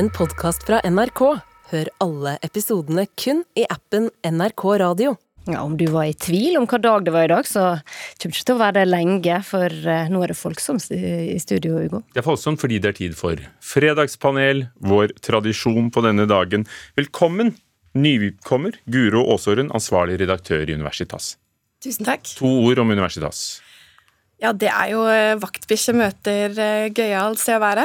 en podkast fra NRK. Hør alle episodene kun i appen NRK Radio. Ja, Om du var i tvil om hva dag det var i dag, så kommer det ikke til å være det lenge, for eh, nå er det folksomt i studio, Hugo. Det er folksomt fordi det er tid for Fredagspanel, vår tradisjon på denne dagen. Velkommen, nykommer Guro Aasåren, ansvarlig redaktør i Universitas. Tusen takk. To ord om Universitas. Ja, det er jo eh, vaktbikkje møter eh, gøyal se å være.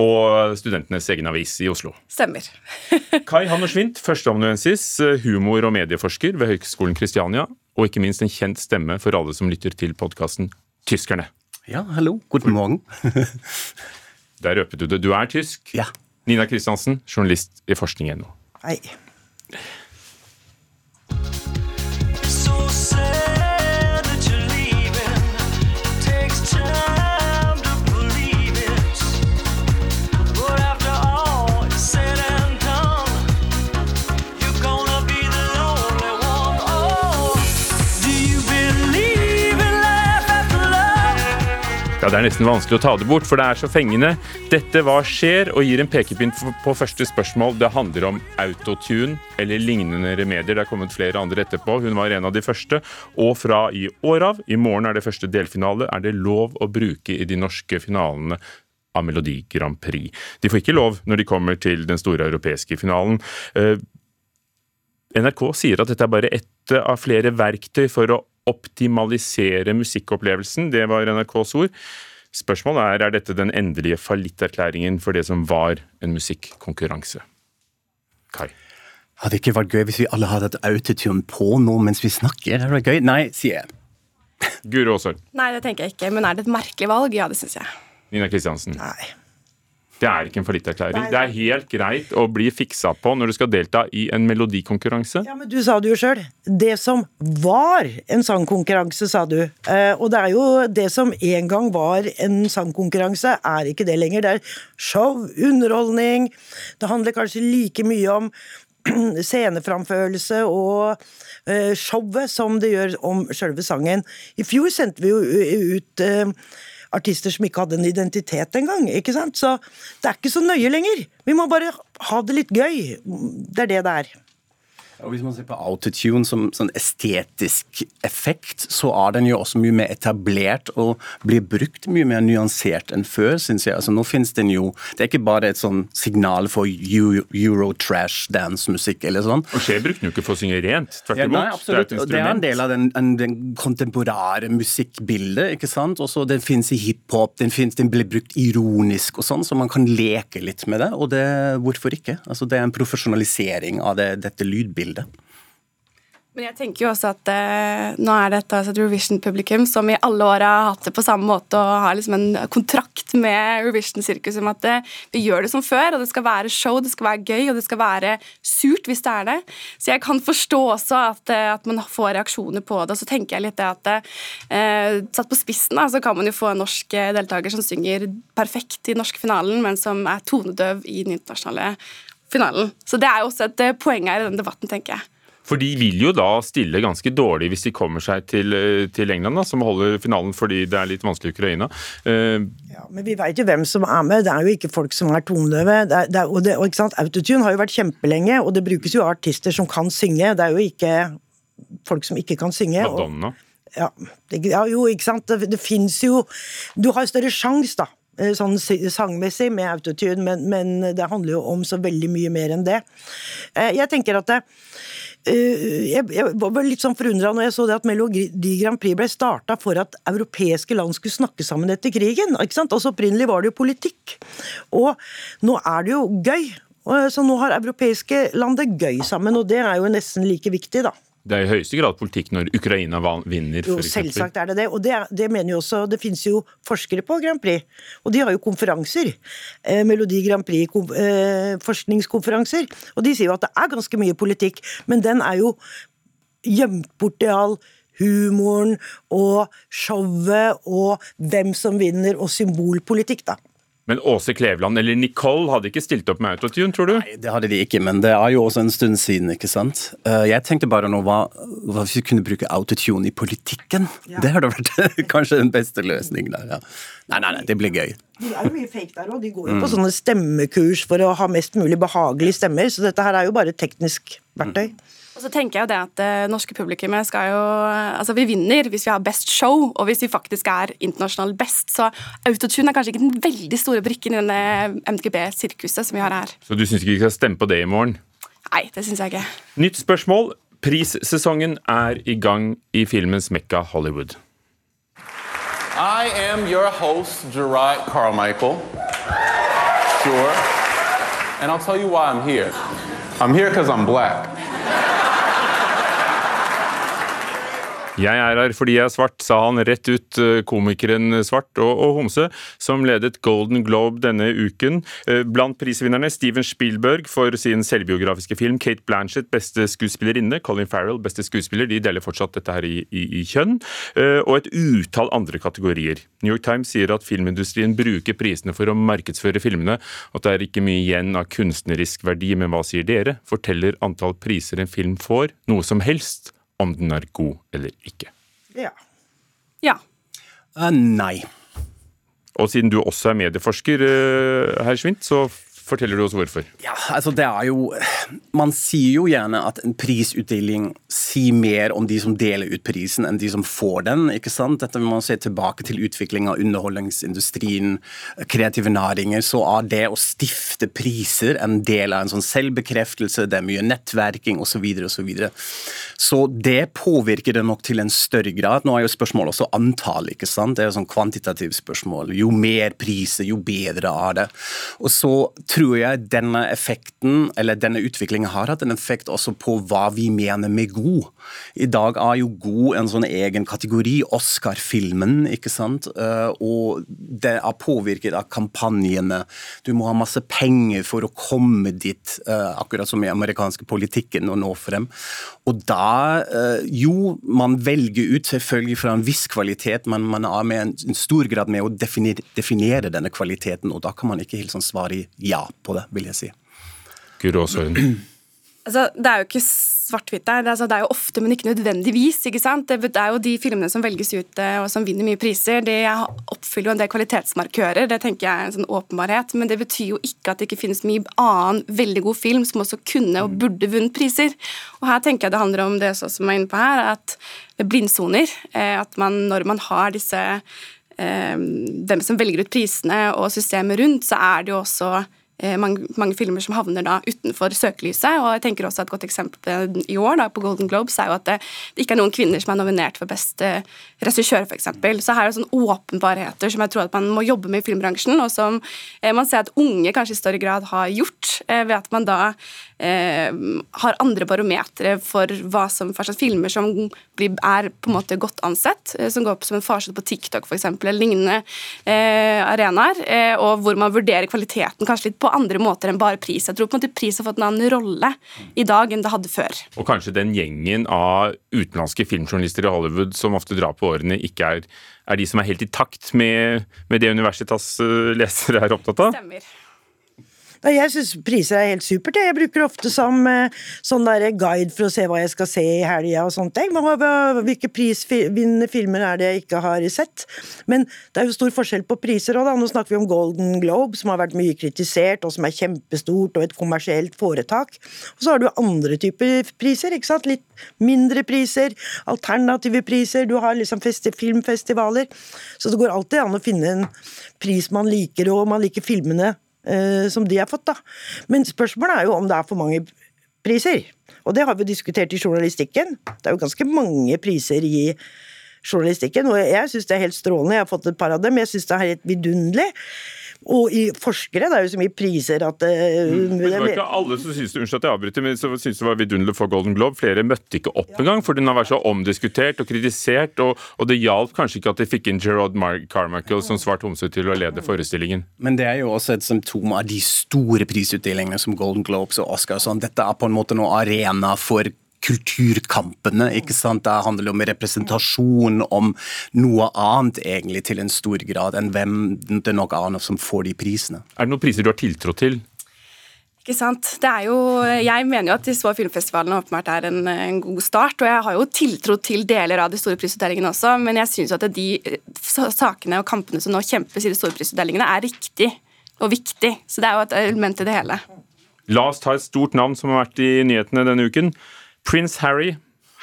Og studentenes egen avis i Oslo. Stemmer. Kai Hanno Schwint, førsteamanuensis, humor- og medieforsker ved Høgskolen Kristiania. Og ikke minst en kjent stemme for alle som lytter til podkasten Tyskerne. Ja, hallo. God morgen. Der røpet du det. Du er tysk. Ja. Nina Kristiansen, journalist i forskning.no. Hei. Det er nesten vanskelig å ta det bort, for det er så fengende. Dette hva skjer, og gir en pekepinn på- på første spørsmål. Det handler om autotune eller lignende remedier. Det er kommet flere andre etterpå. Hun var en av de første. Og fra i år av, i morgen er det første delfinale, er det lov å bruke i de norske finalene av Melodi Grand Prix. De får ikke lov når de kommer til den store europeiske finalen. Eh, NRK sier at dette er bare ett av flere verktøy for å optimalisere musikkopplevelsen. Det var NRKs ord. Spørsmålet er er dette den endelige fallitterklæringen for det som var en musikkonkurranse. Kai. Hadde det ikke vært gøy hvis vi alle hadde hatt autotune på nå mens vi snakker? Det hadde vært gøy. Nei, sier jeg. Guro Aasøl? Nei, det tenker jeg ikke. Men er det et merkelig valg? Ja, det syns jeg. Nina Kristiansen. Nei. Det er ikke en fallitterklæring. Det er helt greit å bli fiksa på når du skal delta i en melodikonkurranse. Ja, men Du sa det jo sjøl. Det som var en sangkonkurranse, sa du. Eh, og det er jo det som en gang var en sangkonkurranse, er ikke det lenger. Det er show, underholdning. Det handler kanskje like mye om sceneframførelse og eh, showet som det gjør om sjølve sangen. I fjor sendte vi jo ut eh, artister som ikke hadde en identitet engang. ikke sant? Så det er ikke så nøye lenger. Vi må bare ha det litt gøy. Det er det det er. Og Hvis man ser på autotune som sånn estetisk effekt, så er den jo også mye mer etablert og blir brukt mye mer nyansert enn før, syns jeg. Altså Nå finnes den jo Det er ikke bare et sånn signal for euro, euro trash dance-musikk eller sånn. Og Skje brukte den jo ikke for å synge rent. Tvert Ja, imot. nei, absolutt. Det er Det er en del av den, en, den kontemporære musikkbildet. ikke sant? Også Den finnes i hiphop, den, finnes- den blir brukt ironisk og sånn, så man kan leke litt med det. Og det, hvorfor ikke? Altså Det er en profesjonalisering av det, dette lydbildet. Men jeg tenker jo også at eh, nå er dette altså et Eurovision-publikum som i alle år har hatt det på samme måte og har liksom en kontrakt med Eurovision-sirkuset om at eh, vi gjør det som før, og det skal være show, det skal være gøy, og det skal være surt hvis det er det. Så jeg kan forstå også at, eh, at man får reaksjoner på det. Og så tenker jeg litt det at eh, satt på spissen da, så kan man jo få en norsk eh, deltaker som synger perfekt i den norske finalen, men som er tonedøv i den internasjonale finalen. Så det er jo også et eh, poeng her i den debatten, tenker jeg. For de vil jo da stille ganske dårlig hvis de kommer seg til, eh, til England, da, som holder finalen fordi det er litt vanskelig i Ukraina. Uh, Ja, men vi veit jo hvem som er med. Det er jo ikke folk som er tonedøve. Det er, det er, og det, og ikke sant? Autotune har jo vært kjempelenge, og det brukes jo artister som kan synge. Det er jo ikke folk som ikke kan synge. og- Ja, det, ja, jo, ikke sant. Det, det fins jo Du har større sjanse, da. Eh, Sånn sangmessig med autotune, men, men det handler jo om så veldig mye mer enn det. Eh, Jeg tenker at det, eh, jeg, var litt sånn forundra når jeg så det at Melodi Grand Prix ble starta for at europeiske land skulle snakke sammen etter krigen. ikke sant? Altså Opprinnelig var det jo politikk. Og nå er det jo gøy. Så nå har europeiske land det gøy sammen, og det er jo nesten like viktig, da. Det er i høyeste grad politikk når Ukraina vinner, Jo, selvsagt er det det. Og det, det mener jo også Det finnes jo forskere på Grand Prix, og de har jo konferanser. Eh, Melodi Grand Prix-forskningskonferanser. eh. Og de sier jo at det er ganske mye politikk, men den er jo gjemt bort i all humoren og showet og hvem som vinner og symbolpolitikk, da. Men Åse Kleveland eller Nicole hadde ikke stilt opp med autotune, tror du? Nei, Det hadde de ikke, men det er jo også en stund siden, ikke sant. Eh, Jeg tenkte bare nå hva, hva hvis vi kunne bruke autotune i politikken? Det hadde vært kanskje den beste løsningen der, ja. Nei, nei, nei, det blir gøy. De er jo mye fake der òg. De går jo på sånne stemmekurs for å ha mest mulig behagelige stemmer, så dette her er jo bare teknisk verktøy. Og så tenker jeg jo det at det norske publikummet skal jo Altså, vi vinner hvis vi har best show, og hvis vi faktisk er internasjonalt best. Så autotune er kanskje ikke den veldig store brikken i denne MGB-sirkuset som vi har her. Så du syns ikke vi skal stemme på det i morgen? Nei, det syns jeg ikke. Nytt spørsmål. Prissesongen er i gang i filmens mekka Hollywood. I am your host, Gerard Carmichael. Sure. And I'll tell you why I'm here. I'm here because I'm black. Jeg er her fordi jeg er svart, sa han rett ut, eh, komikeren Svart og, og Homse, som ledet Golden Globe denne uken. Eh, Blant prisvinnerne Steven Spielberg for sin selvbiografiske film, Kate Blanchett beste skuespillerinne, Colin Farrell beste skuespiller, de deler fortsatt dette her i, i, i kjønn, eh, og et utall andre kategorier. New York Times sier at filmindustrien bruker prisene for å markedsføre filmene, at det er ikke mye igjen av kunstnerisk verdi, men hva sier dere? Forteller antall priser en film får noe som helst om den er god eller ikke? Ja. Ja. Uh, nei. Og siden du også er medieforsker, eh, herr Schwint, så forteller du oss hvorfor. Ja, altså det er jo Man sier jo gjerne at en prisutdeling sier mer om de som deler ut prisen, enn de som får den. ikke sant? Dette må man se tilbake til utvikling av underholdningsindustrien, kreative næringer. Så er det å stifte priser en del av en sånn selvbekreftelse, det er mye nettverking osv. Så, videre, og så, videre. så det påvirker det nok til en større grad. Nå er jo spørsmålet også antall. ikke sant? Det er jo sånn kvantitativt spørsmål. Jo mer priser, jo bedre er det. Og så tror jeg denne effekten, eller denne utviklingen har hatt en effekt også på hva vi mener med god. I dag er jo god en sånn egen kategori, Oscar-filmen, ikke sant. Eh, Og det er påvirket av kampanjene. Du må ha masse penger for å komme dit, eh, akkurat som i amerikanske politikken, og nå frem. Og da, eh, jo, man velger ut selvfølgelig fra en viss kvalitet, men man er med en, stor grad med å definere denne kvaliteten, og da kan man ikke helt sånn svare ja på det, vil jeg si. Guro Aasøren. Altså, det er jo ikke svart-hvitt der. Det er, altså, det er jo ofte, men ikke nødvendigvis. ikke sant? Det, det er jo de filmene som velges ut eh, og som vinner mye priser, de oppfyller jo en del kvalitetsmarkører. Det tenker jeg er en sånn åpenbarhet. Men det betyr jo ikke at det ikke finnes mye annen veldig god film som også kunne og burde vunnet priser. Og her tenker jeg det handler om det som jeg er inne på her, at blindsoner. eh, At man, når man har disse eh, hvem som velger ut prisene og systemet rundt, så er det jo også eh, mange, mange filmer som havner da utenfor søkelyset. og jeg tenker også Et godt eksempel i år da, på Golden Globes er jo at det, det ikke er noen kvinner som er nominert for beste regissør, f.eks. Så her er det sånne åpenbarheter som jeg tror at man må jobbe med i filmbransjen, og som eh, man ser at unge kanskje i større grad har gjort, eh, ved at man da eh, har andre barometere for hva som hva slags filmer som blir, er på en måte godt ansett, eh, som går opp som en farsott på TikTok f.eks., eller lignende eh, arenaer, eh, og hvor man vurderer kvaliteten kanskje litt på andre måter enn bare pris. Jeg tror på en måte pris har fått en annen rolle i dag enn det hadde før. Og kanskje den gjengen av utenlandske filmjournalister i Hollywood som ofte drar på årene, ikke er, er de som er helt i takt med, med det Universitas eh, lesere er opptatt av? Stemmer. Nei, Jeg syns priser er helt supert. jeg. Bruker ofte som eh, sånn guide for å se hva jeg skal se i helga og sånt. Hvilke prisvinnende filmer er det jeg ikke har sett? Men det er jo stor forskjell på priser òg, da. Nå snakker vi om Golden Globe, som har vært mye kritisert, og som er kjempestort og et kommersielt foretak. Og så har du andre typer priser, ikke sant. Litt mindre priser, alternative priser, du har liksom filmfestivaler. Så det går alltid an å finne en pris man liker, og man liker filmene som de har fått, da. Men spørsmålet er jo om det er for mange priser. Og det har vi diskutert i journalistikken. Det er jo ganske mange priser i journalistikken, og jeg syns det er helt strålende. Jeg har fått et par av dem. Jeg syns det er helt vidunderlig. Og i forskere, det er jo så mye priser at eh, Men det var ikke alle som syntes Unnskyld at jeg avbryter, men som syntes det var vidunderlig for Golden Globe. Flere møtte ikke opp engang, for den har vært så omdiskutert og kritisert. Og, og det hjalp kanskje ikke at de fikk inn Gerard Mar Carmichael som svart homse til å lede forestillingen. Men det er jo også et symptom av de store prisutdelingene som Golden Globes og Oscar. og Sånn. Dette er på en måte noen arena for kulturkampene. ikke sant? Det handler om representasjon, om noe annet egentlig til en stor grad enn hvem det nok annet som får de prisene. Er det noen priser du har tiltro til? Ikke sant? Det er jo, jeg mener jo at de små filmfestivalene åpenbart er en, en god start, og jeg har jo tiltro til deler av de store prisutdelingene også, men jeg syns at de sakene og kampene som nå kjempes i de store prisutdelingene, er riktig og viktig. Så det er jo et element i det hele. La oss ta et stort navn som har vært i nyhetene denne uken. Prins Harry,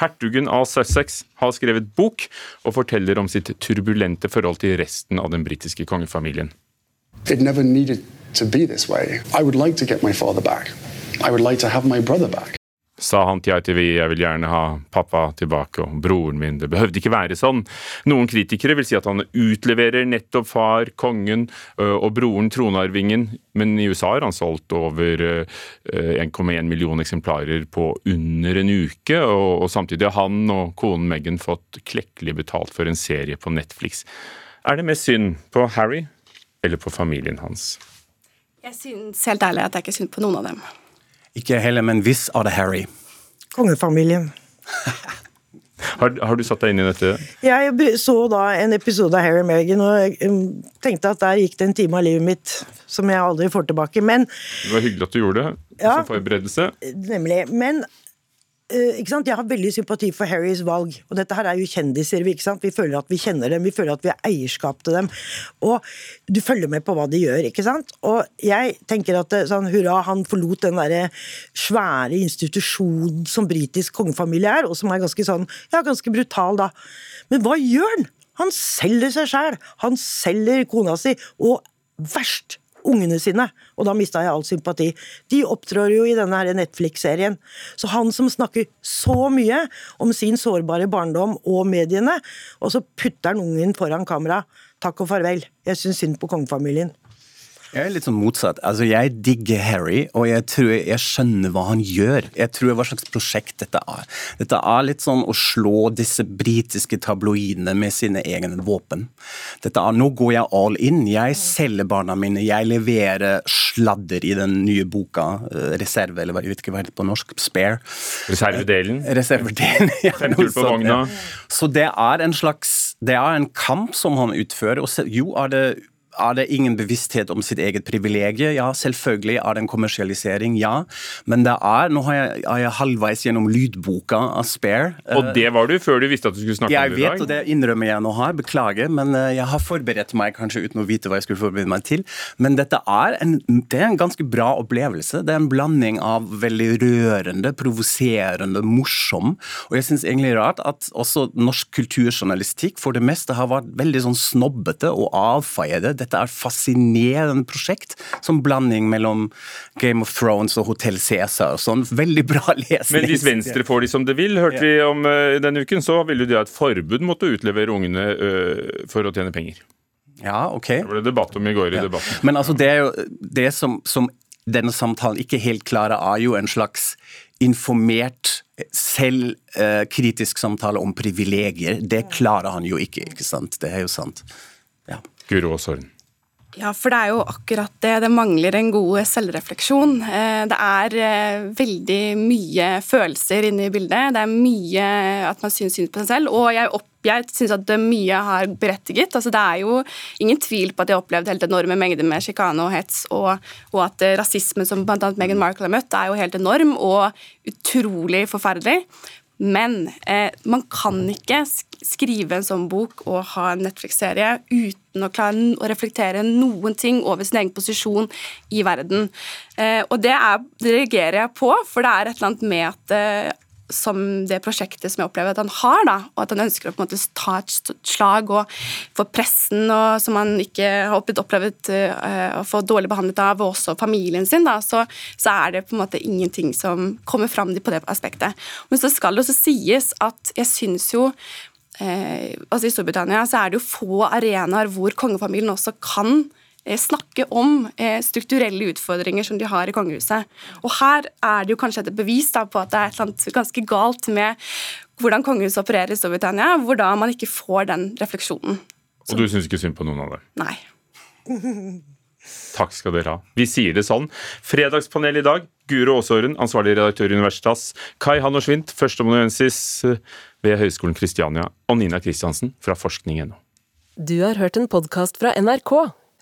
hertugen av Sussex, har skrevet bok og forteller om sitt turbulente forhold til resten av den britiske kongefamilien. It never needed to be this way. I would like to get my father back. I would like to have my brother back. Sa han til ITV jeg vil gjerne ha pappa tilbake og broren min. Det behøvde ikke være sånn. Noen kritikere vil si at han utleverer nettopp far, kongen og broren, tronarvingen, men i USA har han solgt over ø, ø, 1,1 million eksemplarer på under en uke, og, samtidig har han og konen Meghan fått klekkelig betalt for en serie på Netflix. Er det mest synd på Harry eller på familien hans? Jeg syns helt ærlig at det er ikke synd på noen av dem. Ikke heller, men hvis av det Harry. Kongefamilien. Har, har du satt deg inn i dette? Jeg så da en episode av Harry og Meghan og um, tenkte at der gikk det en time av livet mitt som jeg aldri får tilbake. Men Det var hyggelig at du gjorde det Ja. som forberedelse. Nemlig. Men ikke sant? jeg har veldig sympati for Harrys valg. Og dette her er jo kjendiser. Vi, ikke sant? vi føler at vi kjenner dem, vi føler at vi har eierskap til dem. Og du følger med på hva de gjør, ikke sant. Og jeg tenker at eh, sånn, hurra, han forlot den derre svære institusjonen som britisk kongefamilie er, og som er ganske sånn, ja, ganske brutal, da. Men hva gjør han? Han selger seg sjæl. Han selger kona si. Og verst ungene sine, og da mista jeg all sympati. De opptrår jo i denne Netflix-serien. Så han som snakker så mye om sin sårbare barndom og mediene, og så putter han ungen foran kamera. Takk og farvel. Jeg syns synd på kongefamilien. Jeg er litt sånn motsatt. Altså, Jeg digger Harry, og jeg tror jeg skjønner hva han gjør. Jeg tror hva slags prosjekt dette er. Dette er litt sånn å slå disse britiske tabloidene med sine egne våpen. Dette er nå går jeg all in. Jeg selger barna mine. Jeg leverer sladder i den nye boka. eh, Reserve, eller jeg vet ikke hva det heter på norsk. Spare. Reservedelen. Reservedelen. ja, noe på sånt, vogna. ja. Så det er en slags Det er en kamp som han utfører. Og jo, er det er det ingen bevissthet om sitt eget privilegium? Ja, selvfølgelig er det en kommersialisering, ja. Men det er Nå har jeg, er jeg halvveis gjennom lydboka av Spare. Og det var du før du visste at du skulle snakke Jeg om det i dag? Jeg vet, og det innrømmer jeg nå her, beklager, men eh, jeg har forberedt meg kanskje uten å vite hva jeg skulle forberede meg til. Men dette er en, det er en ganske bra opplevelse. Det er en blanding av veldig rørende, provoserende, morsom. Og jeg syns egentlig rart at også norsk kulturjournalistikk for det meste har vært veldig sånn snobbete og avfeiede. Dette er et fascinerende prosjekt, som blanding mellom Game of Thrones og Hotell Cæsar. Sånn veldig bra lesning. Men hvis Venstre får de som det vil, hørte vi om eh, denne uken, så ville de ha et forbud mot å utlevere ungene eh, for å tjene penger. Ja, ok. Det ble debatt om i går i debatten. Men altså, det er jo det som, som denne samtalen ikke helt klarer, er jo en slags informert, selvkritisk samtale om privilegier. Det klarer han jo ikke, ikke sant? Det er jo sant. Ja. Guro Aasorden. Ja, for det er jo akkurat det. Det mangler en god selvrefleksjon. Eh, Det er eh, veldig mye følelser inne i bildet. Det er mye at man syns synd på seg selv. Og jeg, opp, jeg syns at mye har berettiget. Altså, det er jo ingen tvil på at jeg har opplevd helt enorme mengder med sjikane og hets, og, og at eh, rasismen som bl.a. Meghan Markle har møtt, er jo helt enorm og utrolig forferdelig. Men eh, man kan ikke skrive en sånn bok og ha en Netflix-serie uten å klare å reflektere noen ting over sin egen posisjon i verden. Eh, og det, er, det reagerer jeg på, for det er et eller annet med at eh, som det prosjektet som jeg opplever at han har, da, og at han ønsker å på en måte ta et slag og for pressen, og som han ikke har opplevd eh, å få dårlig behandlet av, og også familien sin, da, så, så er det på en måte ingenting som kommer fram på det aspektet. Men så skal det også sies at jeg syns jo eh, altså I Storbritannia så er det jo få arenaer hvor kongefamilien også kan snakke om eh, strukturelle utfordringer som de har i kongehuset. Og her er det jo kanskje et bevis da, på at det er annet ganske galt med hvordan kongehuset opererer i Storbritannia, hvor da man ikke får den refleksjonen. Og du syns ikke synd på noen av dem? Nei. Takk skal dere ha. Vi sier det sånn. Fredagspanel i dag. Guro Aasåren, ansvarlig redaktør i Universitas, Kai Hannorsvint, førsteamanuensis ved Høgskolen Kristiania, og Nina Kristiansen fra forskning.no. Du har hørt en podkast fra NRK.